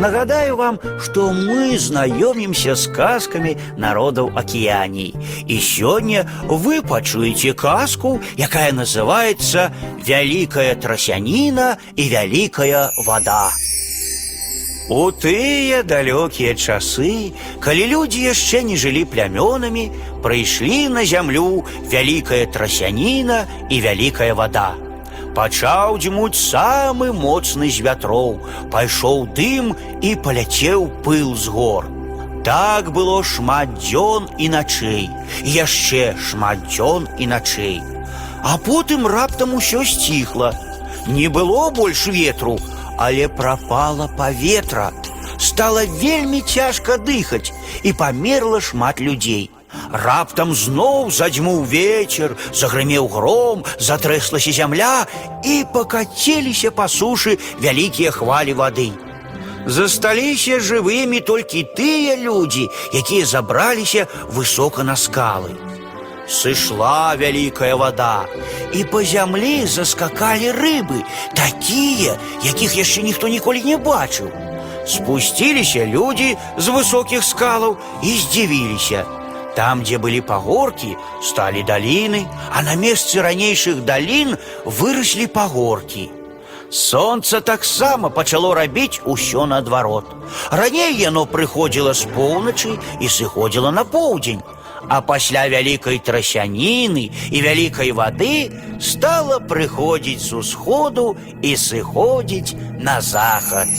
Нагадаю вам, что мы знакомимся с сказками народов океании. И сегодня вы почуете сказку, якая называется «Великая тросянина и великая вода». У тыя далёкія часы, калі людзі яшчэ не жылі плямёнамі, прыйшлі на зямлю вялікая трасяніна і вялікая вада. Пачаў дзьмуць самы моцны з вятроў, пайшоў дым і паляцеў пыл з гор. Так было шмат дзён і начэй, і яшчэ шмат дзён і начэй. А потым раптам усё сціхла. Не было больш ветру, але прапала паветра. Стала вельмі цяжка дыхаць і памерла шмат людзей. Раптам зноў задзьмуў вечар, загрымеў гром, затрэслася зямля і пакацеліся па сушы вялікія хвалі вады. Засталіся жывымі толькі тыя людзі, якія забраліся высока на скалы. Сышла вялікая вода, і па зямлі заскакалі рыбы, такія, якіх яшчэ ніхто ніколі не бачыў. Спусціліся людзі з высокіх скалаў і здзівіліся. Там, дзе былі пагоркі, сталі даліны, а на месцы ранейшых далін выраслі пагоркі. Сонца таксама пачало рабіць усё наадварот. Раней яно прыходзіла з поўначы і сыходзіла на поўдзень, а пасля вялікай трасяніны і вялікай вады стала прыходзіць з усходу і сыходзіць на захад.